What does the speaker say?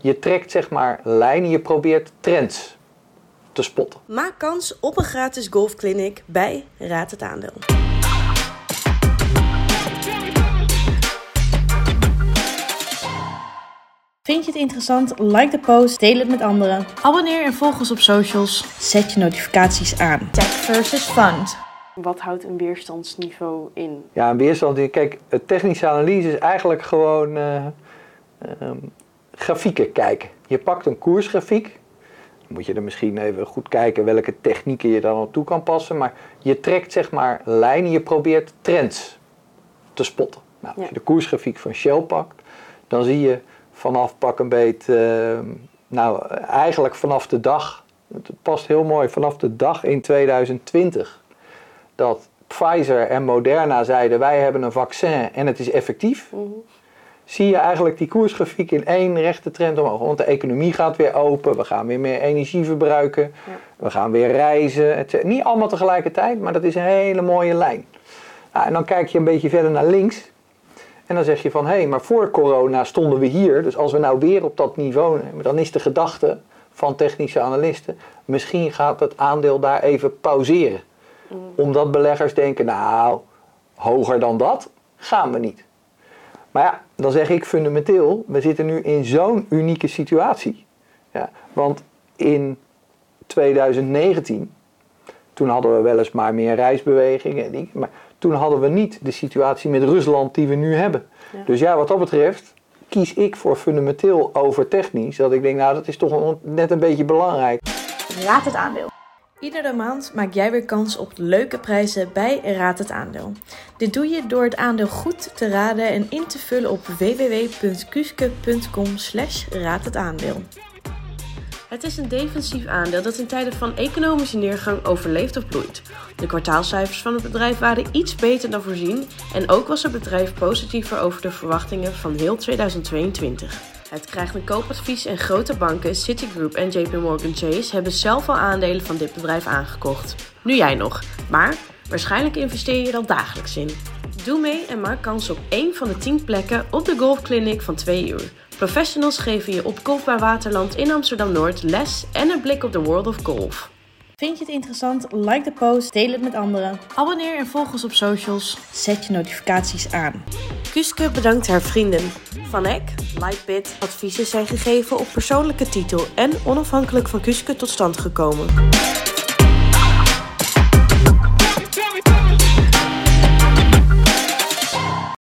je trekt zeg maar lijnen, je probeert trends te spotten. Maak kans op een gratis golfclinic bij Raad het Aandeel. Vind je het interessant? Like de post, deel het met anderen. Abonneer en volg ons op socials. Zet je notificaties aan. Tech versus Fund. Wat houdt een weerstandsniveau in? Ja, een weerstand. Kijk, technische analyse is eigenlijk gewoon uh, uh, grafieken kijken. Je pakt een koersgrafiek. Dan moet je er misschien even goed kijken welke technieken je dan op toe kan passen. Maar je trekt zeg maar lijnen, je probeert trends te spotten. Nou, als je de koersgrafiek van Shell pakt, dan zie je vanaf pak een beet, uh, nou eigenlijk vanaf de dag, het past heel mooi, vanaf de dag in 2020 dat Pfizer en Moderna zeiden wij hebben een vaccin en het is effectief. Mhm. Zie je eigenlijk die koersgrafiek in één rechte trend omhoog. Want de economie gaat weer open, we gaan weer meer energie verbruiken, we gaan weer reizen. Het, niet allemaal tegelijkertijd, maar dat is een hele mooie lijn. Nou, en dan kijk je een beetje verder naar links en dan zeg je van, hé, hey, maar voor corona stonden we hier. Dus als we nou weer op dat niveau nemen, dan is de gedachte van technische analisten, misschien gaat het aandeel daar even pauzeren. Mm. Omdat beleggers denken, nou, hoger dan dat gaan we niet. Maar ja, dan zeg ik fundamenteel, we zitten nu in zo'n unieke situatie. Ja, want in 2019, toen hadden we weliswaar meer reisbewegingen. Maar toen hadden we niet de situatie met Rusland die we nu hebben. Dus ja, wat dat betreft kies ik voor fundamenteel over technisch. Dat ik denk, nou dat is toch net een beetje belangrijk. Raad het aandeel. Iedere maand maak jij weer kans op leuke prijzen bij Raad het Aandeel. Dit doe je door het aandeel goed te raden en in te vullen op www.kuske.com slash. Het is een defensief aandeel dat in tijden van economische neergang overleeft of bloeit. De kwartaalcijfers van het bedrijf waren iets beter dan voorzien en ook was het bedrijf positiever over de verwachtingen van heel 2022. Het krijgt een koopadvies en grote banken, Citigroup en JP Morgan Chase hebben zelf al aandelen van dit bedrijf aangekocht. Nu jij nog, maar waarschijnlijk investeer je er al dagelijks in. Doe mee en maak kans op één van de 10 plekken op de golfclinic van 2 uur. Professionals geven je op Golfbaar Waterland in Amsterdam-Noord les en een blik op de world of golf. Vind je het interessant? Like de post, deel het met anderen. Abonneer en volg ons op socials. Zet je notificaties aan. Kuske bedankt haar vrienden. Van Eck, Lightbit, adviezen zijn gegeven op persoonlijke titel en onafhankelijk van Kuske tot stand gekomen.